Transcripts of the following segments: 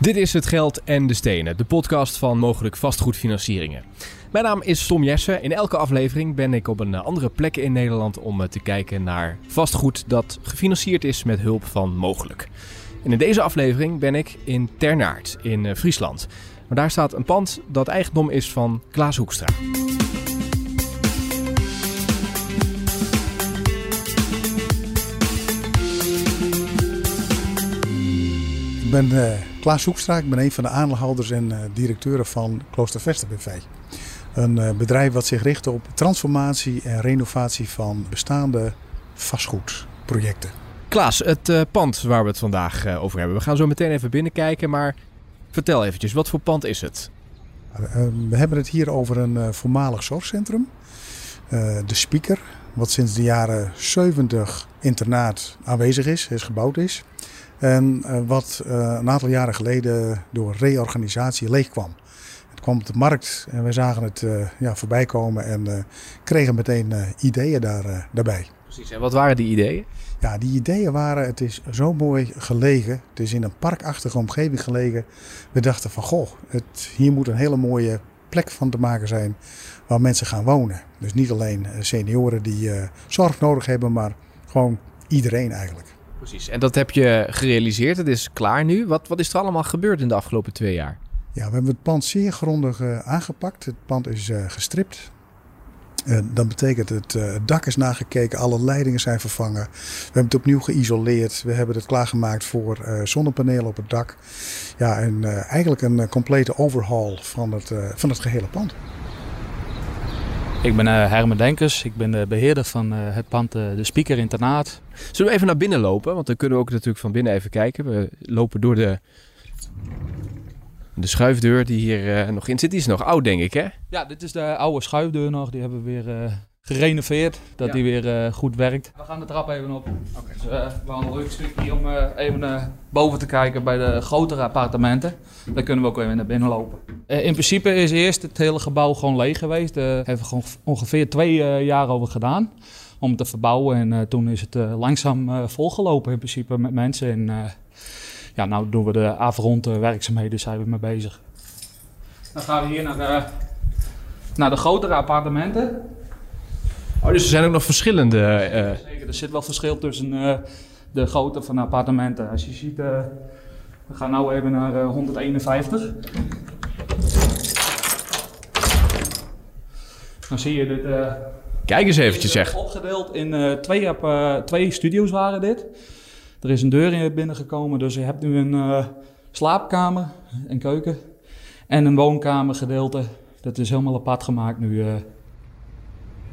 Dit is Het Geld en de Stenen, de podcast van mogelijk vastgoedfinancieringen. Mijn naam is Tom Jessen. In elke aflevering ben ik op een andere plek in Nederland om eh, te kijken naar vastgoed dat gefinancierd is met hulp van mogelijk. En in deze aflevering ben ik in Ternaert in eh, Friesland. Maar daar staat een pand dat eigendom is van Klaas Hoekstra. Ik ben uh, Klaas Hoekstra, ik ben een van de aandeelhouders en uh, directeuren van Kloostervester BV. Een uh, bedrijf wat zich richt op transformatie en renovatie van bestaande vastgoedprojecten. Klaas, het pand waar we het vandaag over hebben. We gaan zo meteen even binnenkijken, maar vertel eventjes, wat voor pand is het? we hebben het hier over een voormalig zorgcentrum. de Speaker, wat sinds de jaren 70 internaat aanwezig is, is gebouwd is. En uh, wat uh, een aantal jaren geleden door reorganisatie leeg kwam. Het kwam op de markt en wij zagen het uh, ja, voorbij komen en kregen meteen ideeën daar, daarbij. Precies, en wat waren die ideeën? Ja, die ideeën waren, het is zo mooi gelegen. Het is in een parkachtige omgeving gelegen. We dachten van, goh, het, hier moet een hele mooie plek van te maken zijn waar mensen gaan wonen. Dus niet alleen senioren die zorg nodig hebben, maar gewoon iedereen eigenlijk. Precies, en dat heb je gerealiseerd. Het is klaar nu. Wat, wat is er allemaal gebeurd in de afgelopen twee jaar? Ja, we hebben het pand zeer grondig uh, aangepakt. Het pand is uh, gestript. Uh, dat betekent het, het dak is nagekeken, alle leidingen zijn vervangen. We hebben het opnieuw geïsoleerd. We hebben het klaargemaakt voor zonnepanelen op het dak. Ja, en eigenlijk een complete overhaul van het, van het gehele pand. Ik ben uh, Herman Denkers, ik ben de beheerder van uh, het pand uh, De Speaker Internaat. Zullen we even naar binnen lopen? Want dan kunnen we ook natuurlijk van binnen even kijken. We lopen door de, de schuifdeur die hier nog in zit. Die is nog oud, denk ik, hè? Ja, dit is de oude schuifdeur nog. Die hebben we weer gerenoveerd, dat ja. die weer uh, goed werkt. We gaan de trap even op. Okay. Dus, uh, we gaan een leuk stukje om uh, even boven te kijken bij de grotere appartementen. Dan kunnen we ook even naar binnen lopen. in principe is eerst het hele gebouw gewoon leeg geweest. Daar hebben we gewoon ongeveer twee jaar over gedaan om het te verbouwen. En toen is het langzaam volgelopen in principe met mensen. En ja, nou doen we de afronde werkzaamheden, zijn we mee bezig. Dan gaan we hier naar de, naar de grotere appartementen. Oh, dus er zijn ook nog verschillende. Uh... Zeker, er zit wel verschil tussen uh, de grootte van appartementen. Als je ziet, uh, we gaan nu even naar 151. Dan zie je dit. Kijk eens eventjes, zeg. Opgedeeld in twee, twee studio's waren dit. Er is een deur in binnengekomen, dus je hebt nu een slaapkamer, een keuken en een woonkamergedeelte. Dat is helemaal apart gemaakt nu.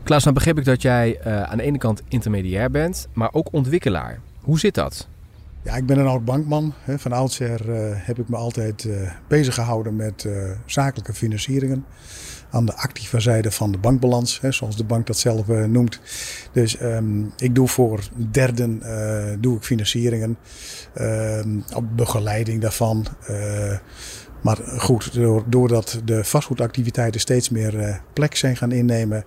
Klaas, nou begreep ik dat jij uh, aan de ene kant intermediair bent, maar ook ontwikkelaar. Hoe zit dat? Ja, ik ben een oud bankman. Van oudsher uh, heb ik me altijd uh, bezig gehouden met zakelijke financieringen. Aan de actieve zijde van de bankbalans, hè, zoals de bank dat zelf noemt. Dus um, ik doe voor derden doe ik financieringen. Ehm, op begeleiding daarvan. Maar goed, doordat de vastgoedactiviteiten steeds meer plek zijn gaan innemen,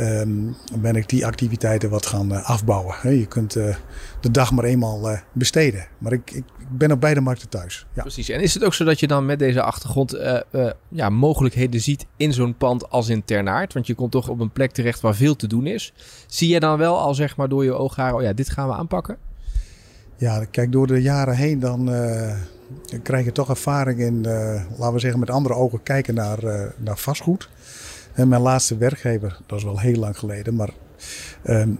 um, ben ik die activiteiten wat gaan uh, afbouwen. Je kunt uh, de dag maar eenmaal besteden. Maar ik, ik, ben op beide markten thuis. Ja. Precies. En is het ook zo dat je dan met deze achtergrond ja, mogelijkheden ziet in zo'n pand als in Ternaard? Want je komt toch op een plek terecht waar veel te doen is. Zie je dan wel al zeg maar door je oogharen, oh ja, dit gaan we aanpakken? Ja, kijk, door de jaren heen dan krijg je toch ervaring in, laten we zeggen, met andere ogen kijken naar, naar vastgoed. En mijn laatste werkgever, dat is wel heel lang geleden, maar um,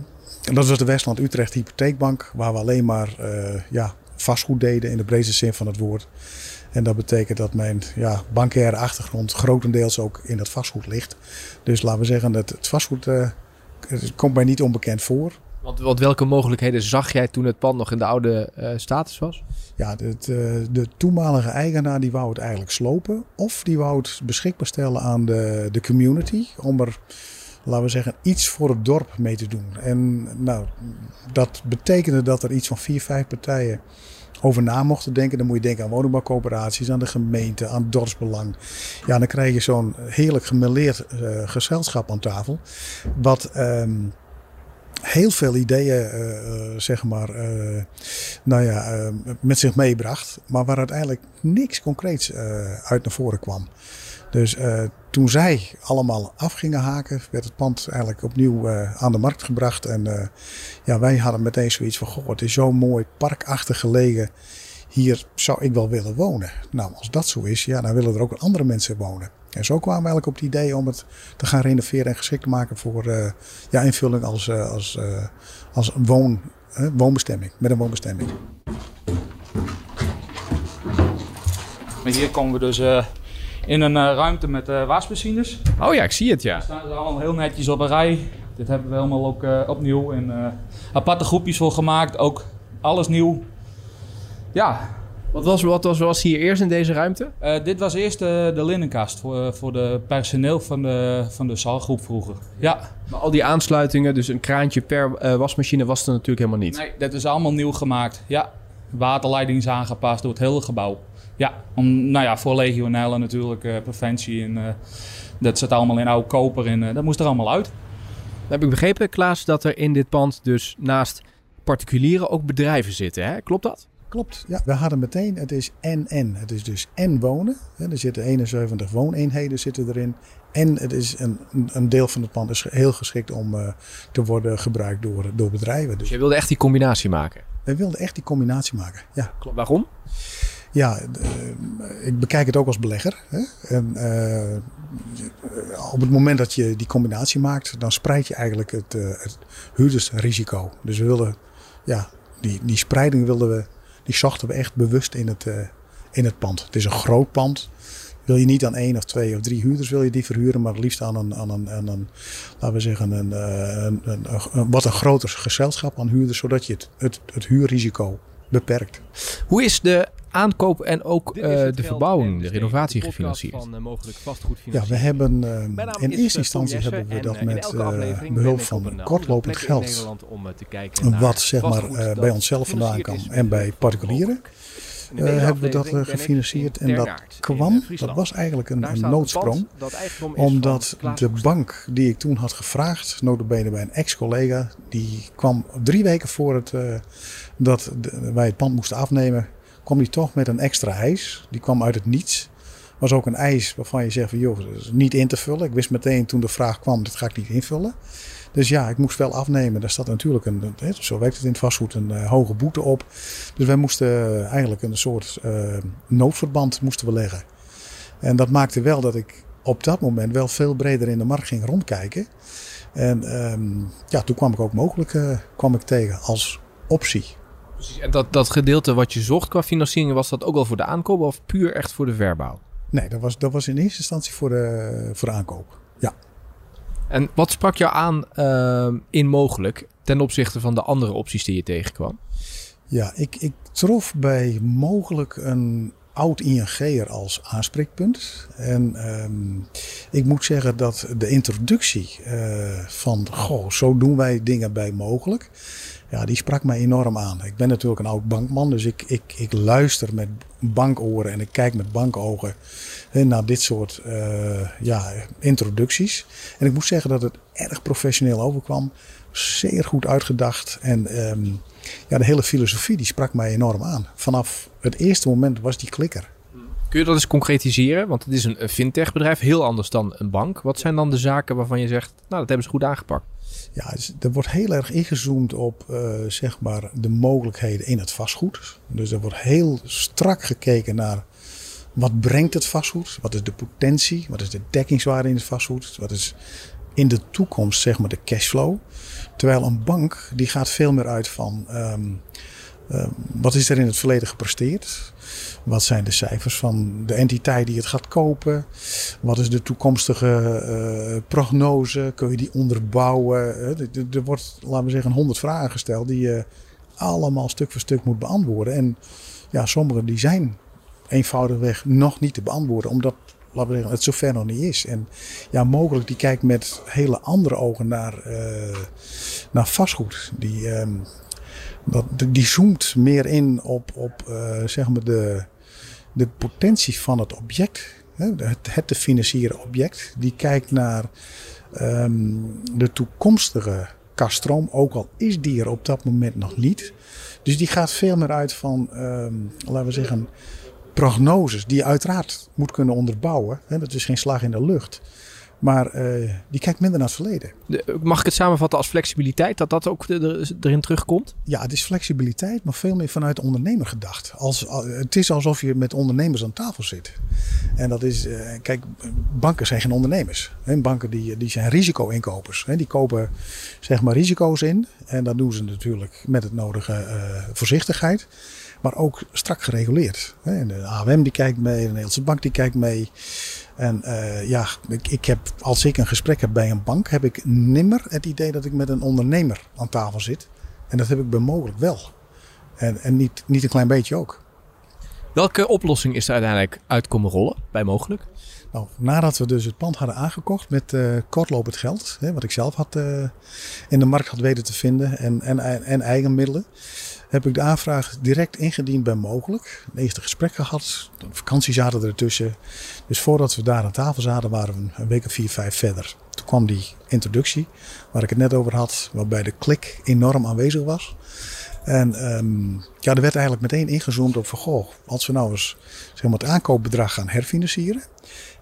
dat was de Westland Utrecht Hypotheekbank, waar we alleen maar uh, ja, vastgoed deden in de breedste zin van het woord. En dat betekent dat mijn ja, bankaire achtergrond grotendeels ook in dat vastgoed ligt. Dus laten we zeggen dat het vastgoed komt mij niet onbekend voor. Want, welke mogelijkheden zag jij toen het pand nog in de oude uh, status was? Ja, de, de, toenmalige eigenaar die wou het eigenlijk slopen. Of die wou het beschikbaar stellen aan de, de community. Om er, laten we zeggen, iets voor het dorp mee te doen. En nou, dat betekende dat er iets van vier, vijf partijen over na mochten denken. Dan moet je denken aan woningbouwcoöperaties, aan de gemeente, aan dorpsbelang. Ja, dan krijg je zo'n heerlijk gemêleerd uh, gezelschap aan tafel. Wat... Um, heel veel ideeën, zeg maar, nou ja, met zich meebracht. Maar waar uiteindelijk niks concreets uit naar voren kwam. Dus toen zij allemaal af gingen haken, werd het pand eigenlijk opnieuw aan de markt gebracht. En ja, wij hadden meteen zoiets van, goh, het is zo mooi parkachtig gelegen hier zou ik wel willen wonen. Nou, als dat zo is, ja, dan willen er ook andere mensen wonen. En zo kwamen we eigenlijk op het idee om het te gaan renoveren en geschikt te maken voor uh, ja, invulling als, uh, als, uh, als woon, woonbestemming, met een woonbestemming. Maar hier komen we dus in een ruimte met wasmachines. Oh ja, ik zie het ja. Staan er allemaal heel netjes op een rij. Dit hebben we helemaal ook opnieuw in aparte groepjes voor gemaakt. Ook alles nieuw. Ja. Wat was, wat was, was hier eerst in deze ruimte? Uh, dit was eerst de, de linnenkast voor, voor de personeel van de, van de zaalgroep vroeger. Ja. Maar al die aansluitingen, dus een kraantje per uh, wasmachine, was er natuurlijk helemaal niet? Nee, dat is allemaal nieuw gemaakt. Ja. Waterleiding is aangepast door het hele gebouw. Ja, om, nou ja, voor legionellen natuurlijk, uh, preventie en dat zit allemaal in oude koper en dat moest er allemaal uit. Dan heb ik begrepen, Klaas, dat er in dit pand dus naast particulieren ook bedrijven zitten. Hè? Klopt dat? Klopt, ja. We hadden meteen, het is en-en. Het is dus en wonen. Er zitten 71 wooneenheden zitten erin. En het is een, een deel van het pand is heel geschikt om uh, te worden gebruikt door, door bedrijven. Dus je wilde echt die combinatie maken? We wilden echt die combinatie maken, ja. Klopt. Waarom? Ja, uh, ik bekijk het ook als belegger. Hè? En, uh, op het moment dat je die combinatie maakt, dan spreid je eigenlijk het, het huurdersrisico. Dus we wilden, ja, die, die spreiding wilden we die zochten we echt bewust in het, uh, in het pand. Het is een groot pand. Wil je niet aan één of twee of drie huurders wil je die verhuren, maar het liefst aan een, aan een, aan een laten we zeggen, een, eh, een, een, een, wat een groter gezelschap aan huurders, zodat je het, het, het huurrisico beperkt. Hoe is de aankoop en ook uh, de verbouwing, de renovatie gefinancierd? Van, uh, mogelijk ja, we hebben uh, in eerste instantie hebben we dat met behulp van kortlopend geld, wat zeg maar bij onszelf vandaan kwam en bij particulieren. Uh, hebben we dat uh, gefinancierd. En dat kwam, dat was eigenlijk een, een noodsprong. Omdat de bank die ik toen had gevraagd, notabene bij een ex-collega, die kwam drie weken voor het, uh, dat de, wij het pand moesten afnemen, kwam die toch met een extra eis. Die kwam uit het niets. Was ook een eis waarvan je zegt van joh, dat is niet in te vullen. Ik wist meteen toen de vraag kwam, dat ga ik niet invullen. Dus ja, ik moest wel afnemen. Daar staat natuurlijk een, zo werkt het in het vastgoed, een uh, hoge boete op. Dus wij moesten uh, eigenlijk een soort uh, noodverband moesten leggen. En dat maakte wel dat ik op dat moment wel veel breder in de markt ging rondkijken. En um, ja, toen kwam ik ook mogelijk kwam ik tegen als optie. Precies. En dat, dat gedeelte wat je zocht qua financiering, was dat ook wel voor de aankoop of puur echt voor de verbouw? Nee, dat was, dat was in eerste instantie voor de, voor de aankoop. Ja. En wat sprak jou aan uh, in mogelijk ten opzichte van de andere opties die je tegenkwam? Ja, ik, ik trof bij mogelijk een oud ING'er als aanspreekpunt. En um, ik moet zeggen dat de introductie uh, van, goh, zo doen wij dingen bij mogelijk. Ja, die sprak mij enorm aan. Ik ben natuurlijk een oud bankman, dus ik, ik, ik luister met bankoren en ik kijk met bankogen naar dit soort uh, ja, introducties. En ik moet zeggen dat het erg professioneel overkwam. Zeer goed uitgedacht. En um, ja, de hele filosofie die sprak mij enorm aan. Vanaf het eerste moment was die klikker. Kun je dat eens concretiseren? Want het is een fintech bedrijf, heel anders dan een bank. Wat zijn dan de zaken waarvan je zegt, nou dat hebben ze goed aangepakt? Ja, er wordt heel erg ingezoomd op uh, zeg maar de mogelijkheden in het vastgoed. Dus er wordt heel strak gekeken naar wat brengt het vastgoed? Wat is de potentie? Wat is de dekkingswaarde in het vastgoed? Wat is in de toekomst zeg maar de cashflow? Terwijl een bank die gaat veel meer uit van um, um, wat is er in het verleden gepresteerd? Wat zijn de cijfers van de entiteit die het gaat kopen? Wat is de toekomstige uh, prognose? Kun je die onderbouwen? Uh, er wordt, laten we zeggen, honderd vragen gesteld die je allemaal stuk voor stuk moet beantwoorden. En ja, sommige die zijn eenvoudigweg nog niet te beantwoorden, omdat laten we zeggen, het zover nog niet is. En ja, mogelijk die kijkt met hele andere ogen naar, uh, naar vastgoed. Die, um, dat, die zoomt meer in op, op uh, zeg maar de, de potentie van het object. Het, het te financieren object. Die kijkt naar um, de toekomstige kaststroom, ook al is die er op dat moment nog niet. Dus die gaat veel meer uit van, ehm, laten we zeggen, prognoses die je uiteraard moet kunnen onderbouwen. Hè, dat is geen slag in de lucht. Maar uh, die kijkt minder naar het verleden. mag ik het samenvatten als flexibiliteit, dat dat ook erin terugkomt? Ja, het is flexibiliteit, maar veel meer vanuit de ondernemer gedacht. Als, het is alsof je met ondernemers aan tafel zit. En dat is, uh, kijk, banken zijn geen ondernemers. Hè. Banken die, die zijn risico-inkopers. Die kopen zeg maar risico's in. En dat doen ze natuurlijk met het nodige uh, voorzichtigheid maar ook strak gereguleerd. En de AWM die kijkt mee, de Nederlandse Bank die kijkt mee. En uh, ja, ik, ik, heb, als ik een gesprek heb bij een bank, heb ik nimmer het idee dat ik met een ondernemer aan tafel zit. En dat heb ik bij mogelijk wel. En, en niet, niet een klein beetje ook. Welke oplossing is er uiteindelijk uitkomen rollen bij mogelijk? Nou, nadat we dus het pand hadden aangekocht met uh, kortlopend geld, hè, wat ik zelf had, uh, in de markt had weten te vinden en, en, en eigen middelen, heb ik de aanvraag direct ingediend bij mogelijk. Een eerste gesprek gehad. Vakantie zaten ertussen. Dus voordat we daar aan tafel zaten, waren we een week of vier, vijf verder. Toen kwam die introductie, waar ik het net over had, waarbij de klik enorm aanwezig was. En um, ja, er werd eigenlijk meteen ingezoomd op van, goh, als we nou eens zeg het aankoopbedrag gaan herfinancieren.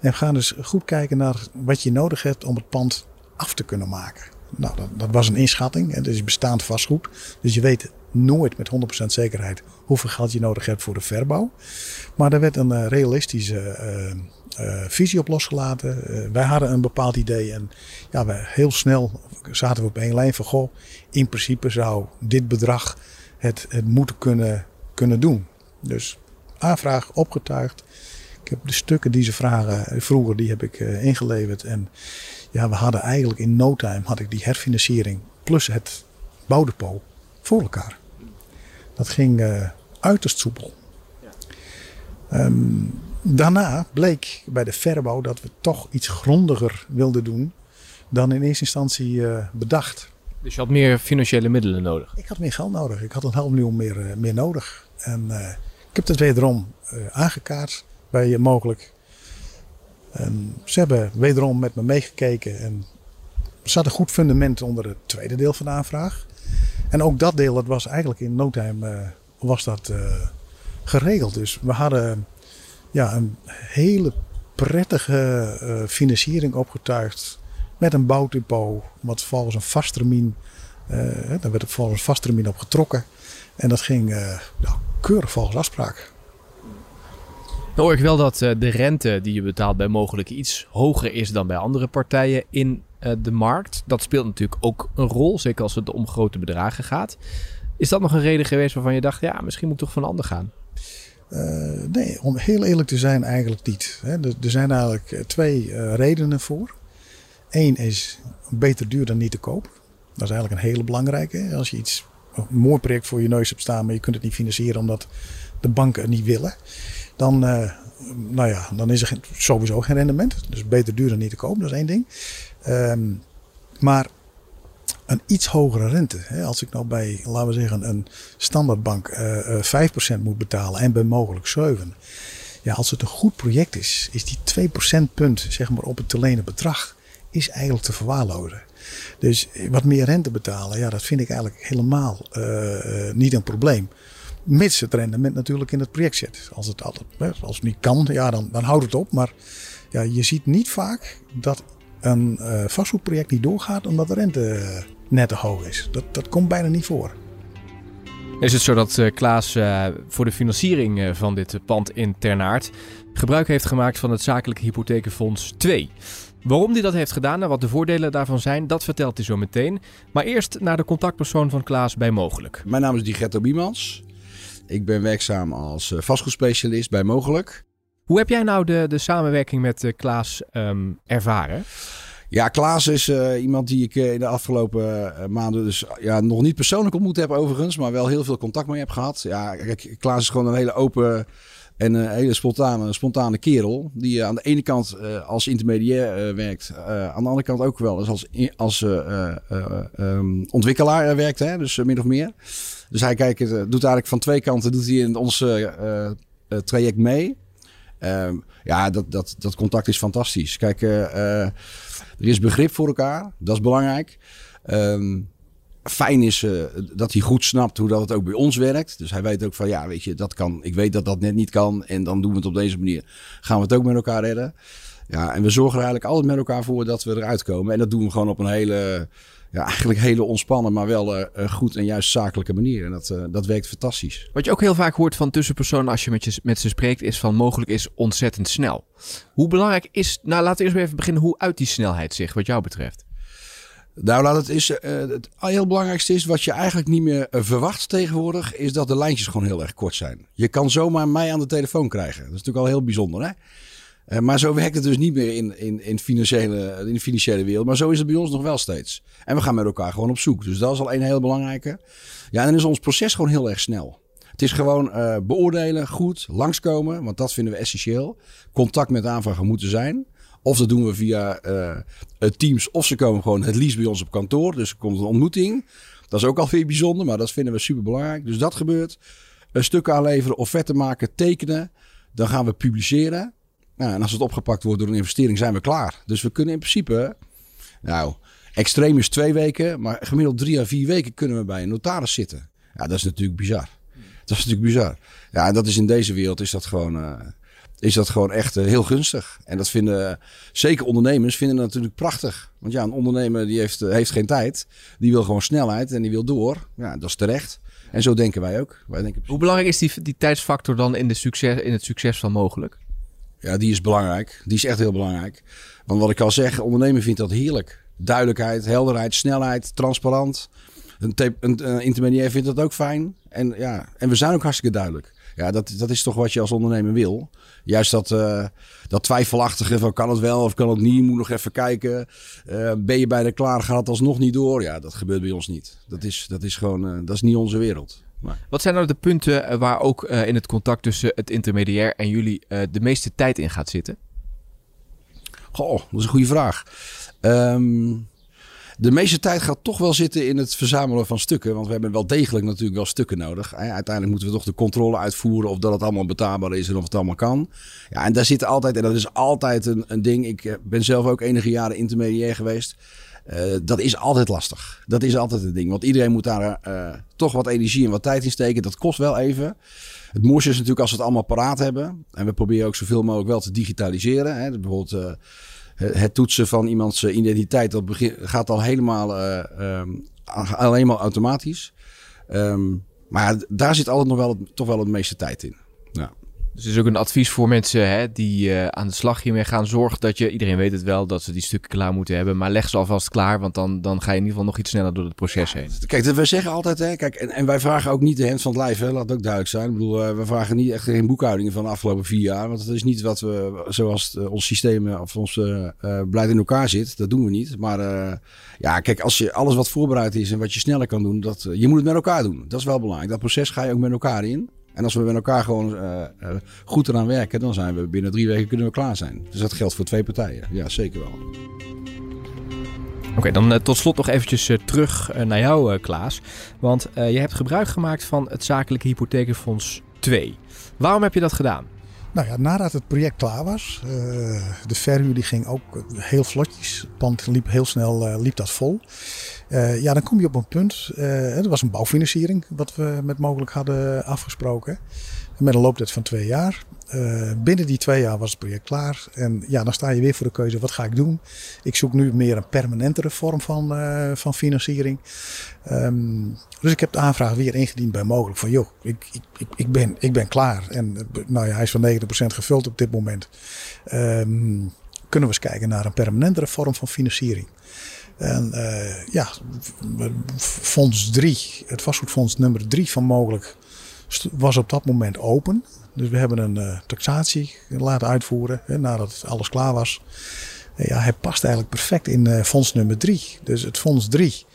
En we gaan dus goed kijken naar wat je nodig hebt om het pand af te kunnen maken. Nou, dat, dat was een inschatting. Het is bestaand vastgoed. Dus je weet nooit met 100% zekerheid hoeveel geld je nodig hebt voor de verbouw. Maar er werd een uh, realistische uh, uh, visie op losgelaten. wij hadden een bepaald idee en ja, we, heel snel zaten we op één lijn van goh, in principe zou dit bedrag het, het moeten kunnen, kunnen doen. Dus aanvraag opgetuigd. Ik heb de stukken die ze vragen vroeger, die heb ik ingeleverd. En ja, we hadden eigenlijk in no time had ik die herfinanciering plus het bouwdepot voor elkaar. Dat ging uh, uiterst soepel. Um, daarna bleek bij de verbouw dat we toch iets grondiger wilden doen dan in eerste instantie uh, bedacht. Dus je had meer financiële middelen nodig? Ik had meer geld nodig. Ik had een half miljoen meer, uh, meer nodig. En ik heb het wederom aangekaart bij mogelijk. En ze hebben wederom met me meegekeken en er zat een goed fundament onder het tweede deel van de aanvraag. En ook dat deel, dat was eigenlijk in no time uh, was dat, uh, geregeld. Dus we hadden ja, een hele prettige uh, financiering opgetuigd. Met een bouwdepot, wat volgens een vasttermijn, daar werd volgens een vasttermijn op getrokken. En dat ging ja, keurig volgens afspraak. Nou hoor ik wel dat de rente die je betaalt bij mogelijk iets hoger is dan bij andere partijen in uh, de markt. Dat speelt natuurlijk ook een rol, zeker als het om grote bedragen gaat. Is dat nog een reden geweest waarvan je dacht, ja, misschien moet toch van ander gaan? Uh, nee, om heel eerlijk te zijn, eigenlijk niet. Hè. Er, zijn eigenlijk eh, twee redenen voor. Eén is beter duur dan niet te koop. Dat is eigenlijk een hele belangrijke. Als je iets, een mooi project voor je neus hebt staan, maar je kunt het niet financieren omdat de banken het niet willen. Dan, nou ja, dan is er sowieso geen rendement. Dus beter duur dan niet te koop, dat is één ding. Um, maar een iets hogere rente. Hè? Als ik nou bij, laten we zeggen, een standaardbank uh, uh, 5% moet betalen en bij mogelijk 7. Ja, als het een goed project is, is die 2 procentpunt zeg maar, op het te lenen bedrag is eigenlijk te verwaarlozen. Dus wat meer rente betalen, ja, dat vind ik eigenlijk helemaal uh, niet een probleem. Mits het rendement natuurlijk in het project zit. Als het, altijd, als het niet kan, ja, dan, dan houdt het op. Maar ja, je ziet niet vaak dat een uh, vastgoedproject niet doorgaat omdat de rente net te hoog is. Dat, dat komt bijna niet voor. Is het zo dat uh, Klaas uh, voor de financiering van dit pand in Ternaert gebruik heeft gemaakt van het zakelijke hypothekenfonds 2? Waarom hij dat heeft gedaan en wat de voordelen daarvan zijn, dat vertelt hij zo meteen. Maar eerst naar de contactpersoon van Klaas bij Mogelijk. Mijn naam is Digetto Biemans. Ik ben werkzaam als vastgoedspecialist bij Mogelijk. Hoe heb jij nou de, de samenwerking met uh, Klaas um, ervaren? Ja, Klaas is uh, iemand die ik uh, in de afgelopen maanden dus ja, nog niet persoonlijk ontmoet heb overigens, maar wel heel veel contact mee heb gehad. Ja, kijk, Klaas is gewoon een hele open en een hele spontane, spontane kerel. Die aan de ene kant als intermediair werkt, aan de andere kant ook wel als, als um, ontwikkelaar werkt, hè, dus min of meer. Dus hij kijkt, doet eigenlijk van twee kanten doet hij in ons traject mee. Um, ja, dat, dat, dat contact is fantastisch. Kijk, uh, er is begrip voor elkaar. Dat is belangrijk. Um, fijn is uh, dat hij goed snapt hoe dat het ook bij ons werkt. Dus hij weet ook van ja, weet je, dat kan. Ik weet dat dat net niet kan. En dan doen we het op deze manier. Gaan we het ook met elkaar redden. Ja, en we zorgen er eigenlijk altijd met elkaar voor dat we eruit komen. En dat doen we gewoon op een hele, ja, eigenlijk hele ontspannen, maar wel uh, goed en juist zakelijke manier. En dat, uh, dat werkt fantastisch. Wat je ook heel vaak hoort van tussenpersonen als je met, je met ze spreekt, is van mogelijk is ontzettend snel. Hoe belangrijk is, nou laten we eerst even beginnen, hoe uit die snelheid zich wat jou betreft? Nou, laat het is. Uh, het heel belangrijkste is wat je eigenlijk niet meer verwacht tegenwoordig, is dat de lijntjes gewoon heel erg kort zijn. Je kan zomaar mij aan de telefoon krijgen. Dat is natuurlijk al heel bijzonder, hè? Uh, maar zo werkt het dus niet meer in, in, in, financiële, in de financiële wereld. Maar zo is het bij ons nog wel steeds. En we gaan met elkaar gewoon op zoek. Dus dat is al een heel belangrijke. Ja, en dan is ons proces gewoon heel erg snel. Het is gewoon uh, beoordelen, goed, langskomen. Want dat vinden we essentieel. Contact met aanvrager moeten zijn. Of dat doen we via uh, Teams. Of ze komen gewoon het liefst bij ons op kantoor. Dus er komt een ontmoeting. Dat is ook alweer bijzonder. Maar dat vinden we super belangrijk. Dus dat gebeurt. Een stuk aanleveren, offerte maken, tekenen. Dan gaan we publiceren. Nou, en als het opgepakt wordt door een investering, zijn we klaar. Dus we kunnen in principe, nou, extreem is twee weken, maar gemiddeld drie à vier weken kunnen we bij een notaris zitten. Ja, dat is natuurlijk bizar. Dat is natuurlijk bizar. Ja, en dat is in deze wereld is dat gewoon, uh, is dat gewoon echt uh, heel gunstig. En dat vinden zeker ondernemers vinden dat natuurlijk prachtig. Want ja, een ondernemer die heeft, uh, heeft geen tijd. Die wil gewoon snelheid en die wil door. Ja, dat is terecht. En zo denken wij ook. Wij denken Hoe belangrijk is die, die tijdsfactor dan in, de succes, in het succes van mogelijk? Ja, die is belangrijk. Die is echt heel belangrijk. Want wat ik al zeg, ondernemer vindt dat heerlijk. Duidelijkheid, helderheid, snelheid, transparant. Een, een, een intermediair vindt dat ook fijn. En, ja, en we zijn ook hartstikke duidelijk. Ja, dat, dat is toch wat je als ondernemer wil. Juist dat, uh, dat twijfelachtige van kan het wel of kan het niet, moet nog even kijken. Uh, ben je bijna klaar, gaat het alsnog niet door? Ja, dat gebeurt bij ons niet. Dat is, dat is gewoon, dat is niet onze wereld. Wat zijn nou de punten waar ook uh, in het contact tussen het intermediair en jullie uh, de meeste tijd in gaat zitten? Goh, dat is een goede vraag. Um, de meeste tijd gaat toch wel zitten in het verzamelen van stukken. Want we hebben wel degelijk natuurlijk wel stukken nodig. Uiteindelijk moeten we toch de controle uitvoeren of dat het allemaal betaalbaar is en of het allemaal kan. Ja, en daar zit altijd, en dat is altijd een, een ding. Ik ben zelf ook enige jaren intermediair geweest. Uh, dat is altijd lastig. Dat is altijd het ding. Want iedereen moet daar uh, toch wat energie en wat tijd in steken. Dat kost wel even. Het mooiste is natuurlijk als we het allemaal paraat hebben. En we proberen ook zoveel mogelijk wel te digitaliseren. Hè. Bijvoorbeeld uh, het toetsen van iemands identiteit. Gaat al helemaal um, alleen maar automatisch. Um, maar daar zit altijd nog wel het, toch wel het meeste tijd in. Ja. Dus het is ook een advies voor mensen hè, die uh, aan de slag hiermee gaan. Zorg dat je, iedereen weet het wel, dat ze die stukken klaar moeten hebben. Maar leg ze alvast klaar, want dan, dan ga je in ieder geval nog iets sneller door het proces heen. Kijk, we zeggen altijd, hè, kijk, en, en wij vragen ook niet de hand van het lijf, hè, laat het ook duidelijk zijn. Ik bedoel, uh, we vragen niet echt geen boekhoudingen van de afgelopen vier jaar. Want dat is niet wat we, zoals het, uh, ons systeem of ons beleid in elkaar zit. Dat doen we niet. Maar ja, kijk, als je alles wat voorbereid is en wat je sneller kan doen, dat, je moet het met elkaar doen. Dat is wel belangrijk. Dat proces ga je ook met elkaar in. En als we met elkaar gewoon uh, uh, goed eraan werken, dan zijn we binnen drie weken kunnen we klaar zijn. Dus dat geldt voor twee partijen. Ja, zeker wel. Oké, okay, dan uh, tot slot nog eventjes terug naar jou, Klaas. Want je hebt gebruik gemaakt van het Zakelijke Hypotheekfonds 2. Waarom heb je dat gedaan? Nou ja, nadat het project klaar was, uh, de verhuur die ging ook heel vlotjes. Het pand liep heel snel uh, liep dat vol. Uh, ja, dan kom je op een punt. er was een bouwfinanciering wat we met mogelijk hadden afgesproken. Met een looptijd van twee jaar. Uh, binnen die twee jaar was het project klaar. En ja, dan sta je weer voor de keuze: wat ga ik doen? Ik zoek nu meer een permanentere vorm van, uh, van financiering. Um, dus ik heb de aanvraag weer ingediend bij mogelijk. Van joh, ik, ik, ik, ben, ik ben klaar. En nou ja, hij is van 90% gevuld op dit moment. Um, kunnen we eens kijken naar een permanentere vorm van financiering. En uh, ja, fonds 3, het vastgoedfonds nummer 3 van mogelijk, was op dat moment open. Dus we hebben een uh, taxatie laten uitvoeren hè, nadat alles klaar was. Uh, ja, hij past eigenlijk perfect in uh, fonds nummer 3. Dus het fonds 3.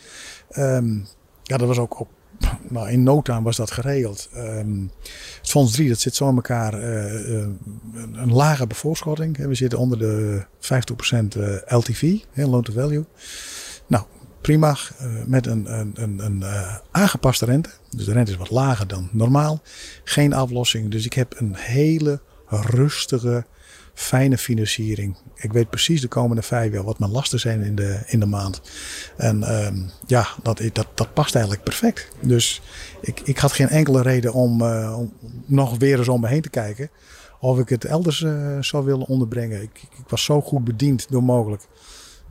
Um, ja, dat was ook, ook nou, in no time was dat geregeld. Um, het fonds 3 dat zit zo in elkaar een lage bevoorschotting. We zitten onder de 50% LTV, loan to value. Nou, prima. Met een, een, een, een aangepaste rente. Dus de rente is wat lager dan normaal. Geen aflossing. Dus ik heb een hele rustige fijne financiering. Ik weet precies de komende vijf jaar wat mijn lasten zijn in de, in de maand. En ehm, ja, dat, dat, dat past eigenlijk perfect. Dus ik, ik had geen enkele reden om, om nog weer eens om me heen te kijken. Of ik het elders uh, zou willen onderbrengen. Ik, ik, was zo goed bediend door mogelijk.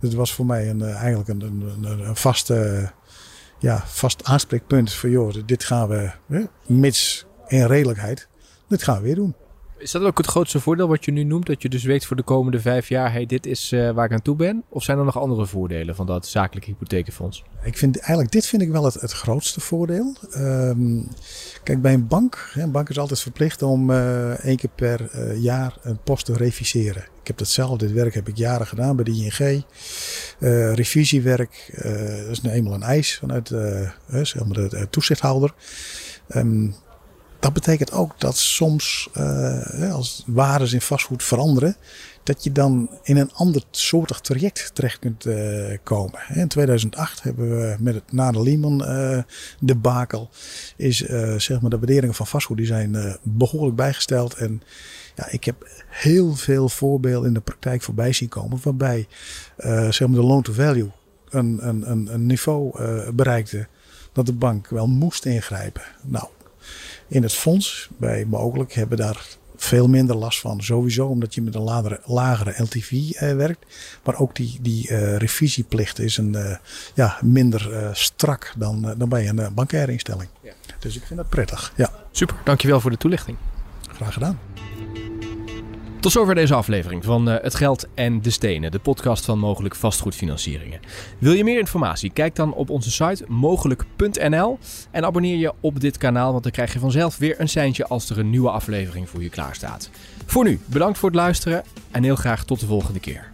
Het was voor mij een, uh, eigenlijk een, een, een, vaste, ja, vast aanspreekpunt. Van joh, dit gaan we, mits in redelijkheid, dit gaan we weer doen. Is dat ook het grootste voordeel wat je nu noemt? Dat je dus weet voor de komende vijf jaar, hey, dit is uh, waar ik aan toe ben? Of zijn er nog andere voordelen van dat zakelijke hypotheekfonds? Ik vind eigenlijk, dit vind ik wel het, het grootste voordeel. Um, kijk, bij een bank, een bank is altijd verplicht om uh, één keer per uh, jaar een post te reviseren. Ik heb datzelfde, dit werk heb ik jaren gedaan bij de ING. revisiewerk, dat is nu eenmaal een eis vanuit zeg maar de toezichthouder. Um, dat betekent ook dat soms, uh, als waarden in vastgoed veranderen, dat je dan in een ander soortig traject terecht kunt uh, komen. In 2008 hebben we met het na de Lehman uh, debakel, is zeg maar de waarderingen van vastgoed die zijn behoorlijk bijgesteld. En ja, ik heb heel veel voorbeelden in de praktijk voorbij zien komen waarbij zeg maar de loan to value een, een, een, een niveau bereikte dat de bank wel moest ingrijpen. Nou, in het fonds, bij mogelijk, hebben daar veel minder last van. Sowieso omdat je met een lagere, lagere LTV eh, werkt. Maar ook die, die uh, revisieplicht is een, uh, ja, minder uh, strak dan, dan bij een bankaire instelling. Ja. Dus ik vind dat prettig. Ja. Super, dankjewel voor de toelichting. Graag gedaan. Tot zover deze aflevering van uh, Het Geld en de Stenen, de podcast van mogelijk vastgoedfinancieringen. Wil je meer informatie? Kijk dan op onze site mogelijk.nl en abonneer je op dit kanaal, want dan krijg je vanzelf weer een seintje als er een nieuwe aflevering voor je klaar staat. Voor nu, bedankt voor het luisteren en heel graag tot de volgende keer.